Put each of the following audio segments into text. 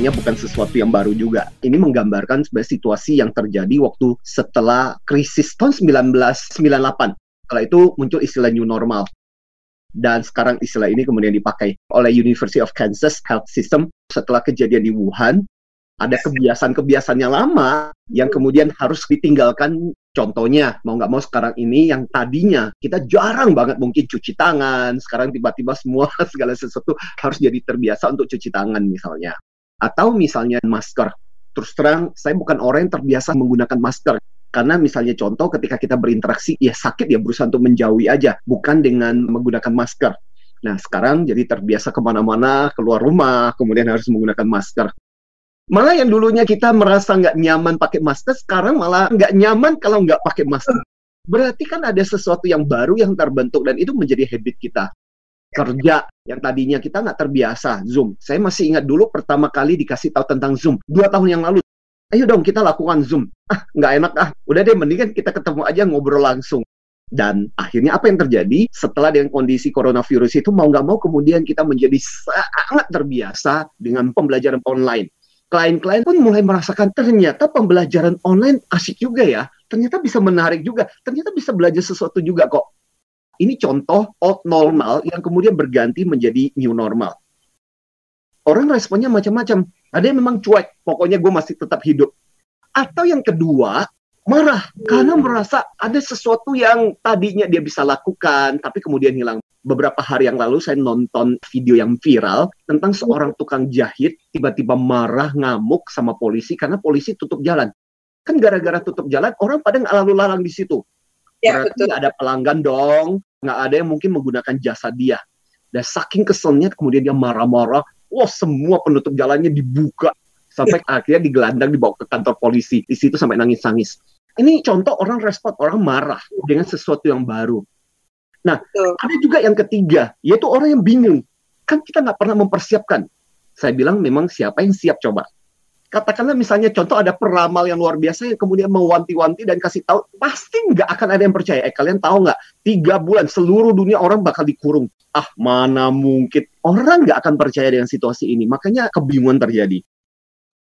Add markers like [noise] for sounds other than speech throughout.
sebenarnya bukan sesuatu yang baru juga. Ini menggambarkan sebuah situasi yang terjadi waktu setelah krisis tahun 1998. Setelah itu muncul istilah new normal. Dan sekarang istilah ini kemudian dipakai oleh University of Kansas Health System setelah kejadian di Wuhan. Ada kebiasaan-kebiasaan yang lama yang kemudian harus ditinggalkan Contohnya, mau nggak mau sekarang ini yang tadinya kita jarang banget mungkin cuci tangan, sekarang tiba-tiba semua [laughs] segala sesuatu harus jadi terbiasa untuk cuci tangan misalnya. Atau misalnya masker. Terus terang, saya bukan orang yang terbiasa menggunakan masker. Karena misalnya contoh ketika kita berinteraksi, ya sakit ya berusaha untuk menjauhi aja, bukan dengan menggunakan masker. Nah, sekarang jadi terbiasa ke mana-mana, keluar rumah, kemudian harus menggunakan masker. Malah yang dulunya kita merasa nggak nyaman pakai masker, sekarang malah nggak nyaman kalau nggak pakai masker. Berarti kan ada sesuatu yang baru yang terbentuk dan itu menjadi habit kita. Kerja yang tadinya kita nggak terbiasa, Zoom. Saya masih ingat dulu pertama kali dikasih tahu tentang Zoom, dua tahun yang lalu. Ayo dong kita lakukan Zoom. Ah, nggak enak ah. Udah deh, mendingan kita ketemu aja ngobrol langsung. Dan akhirnya apa yang terjadi setelah dengan kondisi coronavirus itu mau nggak mau kemudian kita menjadi sangat terbiasa dengan pembelajaran online klien-klien pun mulai merasakan ternyata pembelajaran online asik juga ya. Ternyata bisa menarik juga. Ternyata bisa belajar sesuatu juga kok. Ini contoh old normal yang kemudian berganti menjadi new normal. Orang responnya macam-macam. Ada yang memang cuek, pokoknya gue masih tetap hidup. Atau yang kedua, marah karena merasa ada sesuatu yang tadinya dia bisa lakukan, tapi kemudian hilang beberapa hari yang lalu saya nonton video yang viral tentang seorang tukang jahit tiba-tiba marah ngamuk sama polisi karena polisi tutup jalan. Kan gara-gara tutup jalan orang pada nggak lalu lalang di situ. Ya, Berarti betul. ada pelanggan dong, nggak ada yang mungkin menggunakan jasa dia. Dan saking keselnya kemudian dia marah-marah, wah semua penutup jalannya dibuka sampai ya. akhirnya digelandang dibawa ke kantor polisi. Di situ sampai nangis-nangis. Ini contoh orang respon, orang marah dengan sesuatu yang baru. Nah, Betul. ada juga yang ketiga, yaitu orang yang bingung. Kan kita nggak pernah mempersiapkan. Saya bilang memang siapa yang siap coba. Katakanlah misalnya contoh ada peramal yang luar biasa yang kemudian mewanti-wanti dan kasih tahu, pasti nggak akan ada yang percaya. Eh kalian tahu nggak, tiga bulan seluruh dunia orang bakal dikurung. Ah mana mungkin orang nggak akan percaya dengan situasi ini. Makanya kebingungan terjadi.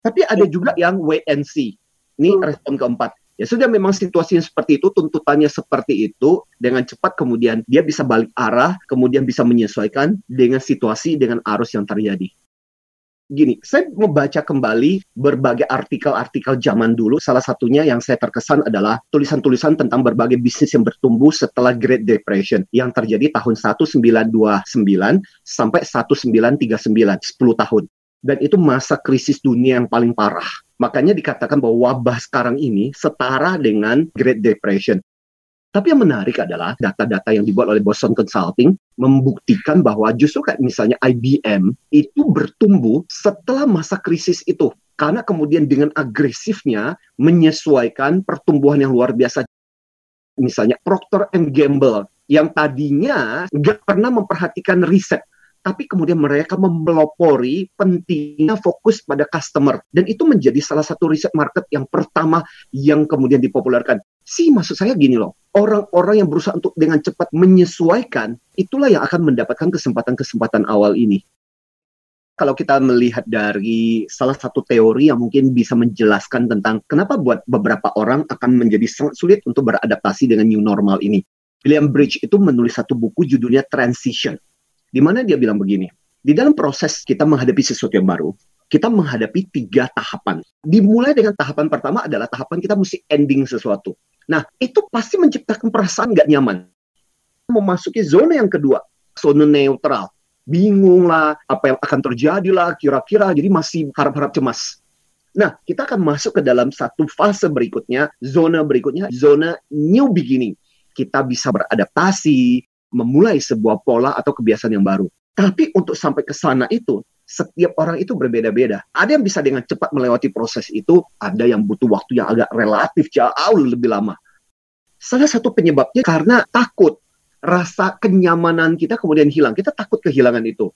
Tapi ada juga yang wait and see. Ini hmm. respon keempat Ya sudah memang situasinya seperti itu, tuntutannya seperti itu, dengan cepat kemudian dia bisa balik arah, kemudian bisa menyesuaikan dengan situasi, dengan arus yang terjadi. Gini, saya membaca kembali berbagai artikel-artikel zaman dulu. Salah satunya yang saya terkesan adalah tulisan-tulisan tentang berbagai bisnis yang bertumbuh setelah Great Depression yang terjadi tahun 1929 sampai 1939, 10 tahun. Dan itu masa krisis dunia yang paling parah Makanya dikatakan bahwa wabah sekarang ini setara dengan Great Depression. Tapi yang menarik adalah data-data yang dibuat oleh Boston Consulting membuktikan bahwa justru kayak misalnya IBM itu bertumbuh setelah masa krisis itu. Karena kemudian dengan agresifnya menyesuaikan pertumbuhan yang luar biasa. Misalnya Procter Gamble yang tadinya nggak pernah memperhatikan riset tapi kemudian mereka mempelopori pentingnya fokus pada customer dan itu menjadi salah satu riset market yang pertama yang kemudian dipopulerkan. Si maksud saya gini loh, orang-orang yang berusaha untuk dengan cepat menyesuaikan itulah yang akan mendapatkan kesempatan-kesempatan awal ini. Kalau kita melihat dari salah satu teori yang mungkin bisa menjelaskan tentang kenapa buat beberapa orang akan menjadi sangat sulit untuk beradaptasi dengan new normal ini. William Bridge itu menulis satu buku judulnya Transition di mana dia bilang begini, di dalam proses kita menghadapi sesuatu yang baru, kita menghadapi tiga tahapan. Dimulai dengan tahapan pertama adalah tahapan kita mesti ending sesuatu. Nah, itu pasti menciptakan perasaan nggak nyaman. Memasuki zona yang kedua, zona neutral. Bingung lah, apa yang akan terjadi lah, kira-kira. Jadi masih harap-harap cemas. Nah, kita akan masuk ke dalam satu fase berikutnya, zona berikutnya, zona new beginning. Kita bisa beradaptasi, memulai sebuah pola atau kebiasaan yang baru. Tapi untuk sampai ke sana itu, setiap orang itu berbeda-beda. Ada yang bisa dengan cepat melewati proses itu, ada yang butuh waktu yang agak relatif jauh lebih lama. Salah satu penyebabnya karena takut. Rasa kenyamanan kita kemudian hilang. Kita takut kehilangan itu.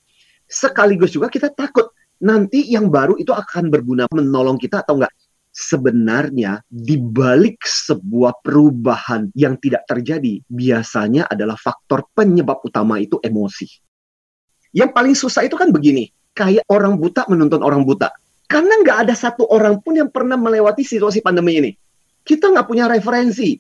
Sekaligus juga kita takut nanti yang baru itu akan berguna menolong kita atau enggak sebenarnya di balik sebuah perubahan yang tidak terjadi biasanya adalah faktor penyebab utama itu emosi. Yang paling susah itu kan begini, kayak orang buta menuntun orang buta. Karena nggak ada satu orang pun yang pernah melewati situasi pandemi ini. Kita nggak punya referensi.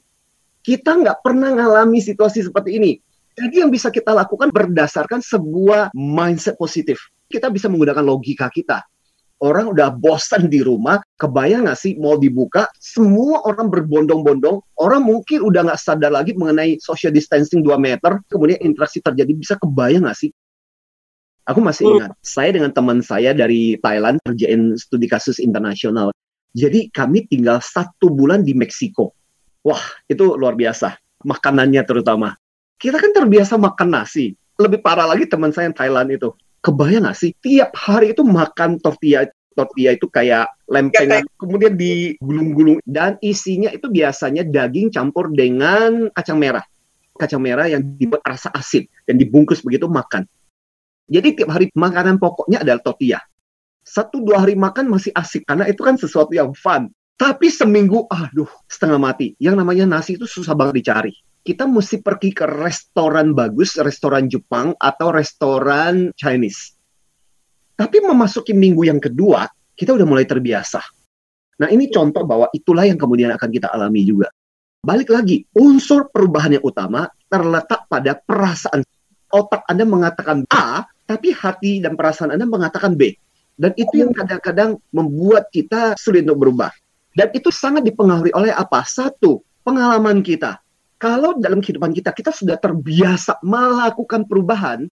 Kita nggak pernah mengalami situasi seperti ini. Jadi yang bisa kita lakukan berdasarkan sebuah mindset positif. Kita bisa menggunakan logika kita. Orang udah bosan di rumah, kebayang nggak sih mau dibuka, semua orang berbondong-bondong, orang mungkin udah nggak sadar lagi mengenai social distancing 2 meter, kemudian interaksi terjadi, bisa kebayang nggak sih Aku masih hmm. ingat, saya dengan teman saya dari Thailand kerjain studi kasus internasional. Jadi kami tinggal satu bulan di Meksiko. Wah, itu luar biasa. Makanannya terutama. Kita kan terbiasa makan nasi. Lebih parah lagi teman saya yang Thailand itu. Kebayang nggak sih? Tiap hari itu makan tortilla. Tortilla itu kayak lempengan, ya, kemudian digulung-gulung. Dan isinya itu biasanya daging campur dengan kacang merah. Kacang merah yang dibuat rasa asin. Dan dibungkus begitu makan jadi tiap hari makanan pokoknya adalah tortilla. Satu dua hari makan masih asik karena itu kan sesuatu yang fun. Tapi seminggu, aduh, setengah mati. Yang namanya nasi itu susah banget dicari. Kita mesti pergi ke restoran bagus, restoran Jepang atau restoran Chinese. Tapi memasuki minggu yang kedua, kita udah mulai terbiasa. Nah ini contoh bahwa itulah yang kemudian akan kita alami juga. Balik lagi, unsur perubahan yang utama terletak pada perasaan. Otak Anda mengatakan A, tapi hati dan perasaan Anda mengatakan B. Dan itu yang kadang-kadang membuat kita sulit untuk berubah. Dan itu sangat dipengaruhi oleh apa? Satu, pengalaman kita. Kalau dalam kehidupan kita, kita sudah terbiasa melakukan perubahan,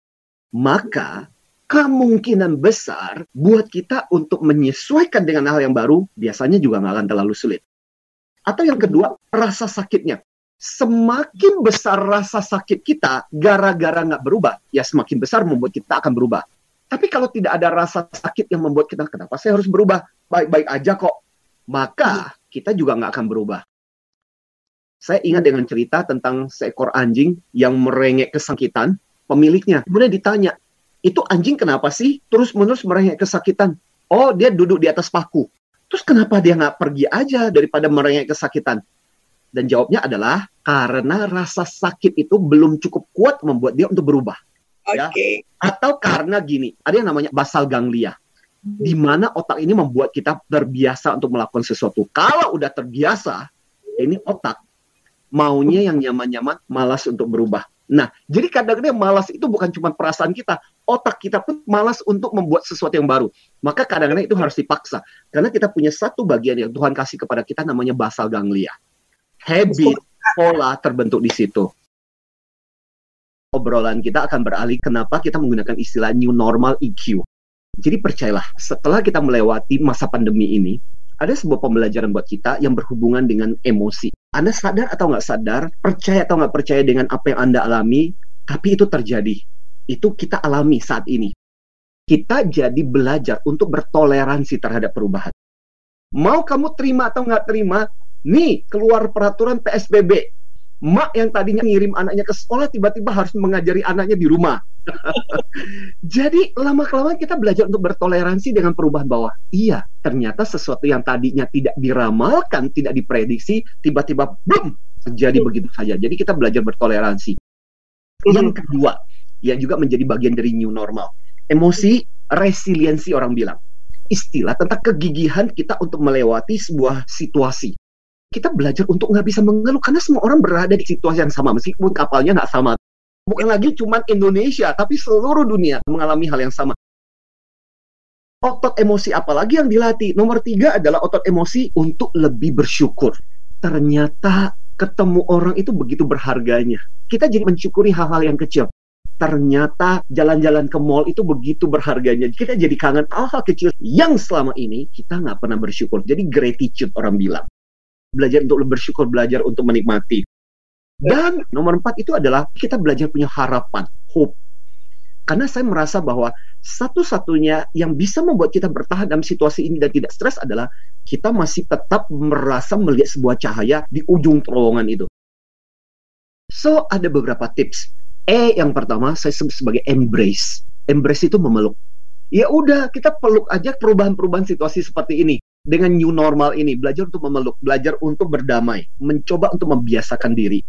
maka kemungkinan besar buat kita untuk menyesuaikan dengan hal yang baru, biasanya juga nggak akan terlalu sulit. Atau yang kedua, rasa sakitnya semakin besar rasa sakit kita gara-gara nggak berubah, ya semakin besar membuat kita akan berubah. Tapi kalau tidak ada rasa sakit yang membuat kita, kenapa saya harus berubah? Baik-baik aja kok. Maka kita juga nggak akan berubah. Saya ingat dengan cerita tentang seekor anjing yang merengek kesakitan, pemiliknya. Kemudian ditanya, itu anjing kenapa sih terus-menerus merengek kesakitan? Oh, dia duduk di atas paku. Terus kenapa dia nggak pergi aja daripada merengek kesakitan? Dan jawabnya adalah karena rasa sakit itu belum cukup kuat membuat dia untuk berubah. Ya. Okay. Atau karena gini, ada yang namanya basal ganglia. Di mana otak ini membuat kita terbiasa untuk melakukan sesuatu. Kalau udah terbiasa, ini otak maunya yang nyaman-nyaman, malas untuk berubah. Nah, jadi kadang-kadang malas itu bukan cuma perasaan kita, otak kita pun malas untuk membuat sesuatu yang baru. Maka kadang-kadang itu harus dipaksa. Karena kita punya satu bagian yang Tuhan kasih kepada kita namanya basal ganglia habit, pola terbentuk di situ. Obrolan kita akan beralih kenapa kita menggunakan istilah new normal EQ. Jadi percayalah, setelah kita melewati masa pandemi ini, ada sebuah pembelajaran buat kita yang berhubungan dengan emosi. Anda sadar atau nggak sadar, percaya atau nggak percaya dengan apa yang Anda alami, tapi itu terjadi. Itu kita alami saat ini. Kita jadi belajar untuk bertoleransi terhadap perubahan. Mau kamu terima atau nggak terima, Nih, keluar peraturan PSBB. Mak yang tadinya ngirim anaknya ke sekolah tiba-tiba harus mengajari anaknya di rumah. [laughs] Jadi lama-kelamaan kita belajar untuk bertoleransi dengan perubahan bawah. Iya, ternyata sesuatu yang tadinya tidak diramalkan, tidak diprediksi, tiba-tiba boom terjadi begitu saja. Jadi kita belajar bertoleransi. Yang kedua, yang juga menjadi bagian dari new normal. Emosi, resiliensi orang bilang. Istilah tentang kegigihan kita untuk melewati sebuah situasi kita belajar untuk nggak bisa mengeluh karena semua orang berada di situasi yang sama meskipun kapalnya nggak sama. Bukan lagi cuma Indonesia, tapi seluruh dunia mengalami hal yang sama. Otot emosi apalagi yang dilatih? Nomor tiga adalah otot emosi untuk lebih bersyukur. Ternyata ketemu orang itu begitu berharganya. Kita jadi mensyukuri hal-hal yang kecil. Ternyata jalan-jalan ke mall itu begitu berharganya. Kita jadi kangen hal-hal kecil yang selama ini kita nggak pernah bersyukur. Jadi gratitude orang bilang belajar untuk bersyukur, belajar untuk menikmati. Dan nomor empat itu adalah kita belajar punya harapan, hope. Karena saya merasa bahwa satu-satunya yang bisa membuat kita bertahan dalam situasi ini dan tidak stres adalah kita masih tetap merasa melihat sebuah cahaya di ujung terowongan itu. So, ada beberapa tips. E yang pertama saya sebut sebagai embrace. Embrace itu memeluk. Ya udah, kita peluk aja perubahan-perubahan situasi seperti ini dengan new normal ini belajar untuk memeluk, belajar untuk berdamai, mencoba untuk membiasakan diri.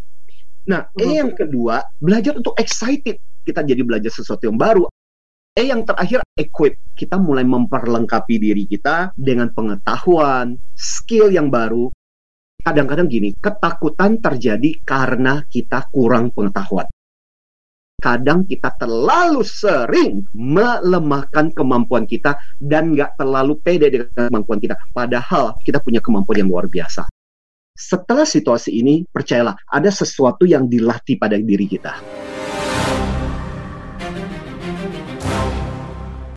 Nah, E yang kedua, belajar untuk excited. Kita jadi belajar sesuatu yang baru. E yang terakhir, equip. Kita mulai memperlengkapi diri kita dengan pengetahuan, skill yang baru. Kadang-kadang gini, ketakutan terjadi karena kita kurang pengetahuan. Kadang kita terlalu sering melemahkan kemampuan kita dan nggak terlalu pede dengan kemampuan kita. Padahal kita punya kemampuan yang luar biasa. Setelah situasi ini, percayalah, ada sesuatu yang dilatih pada diri kita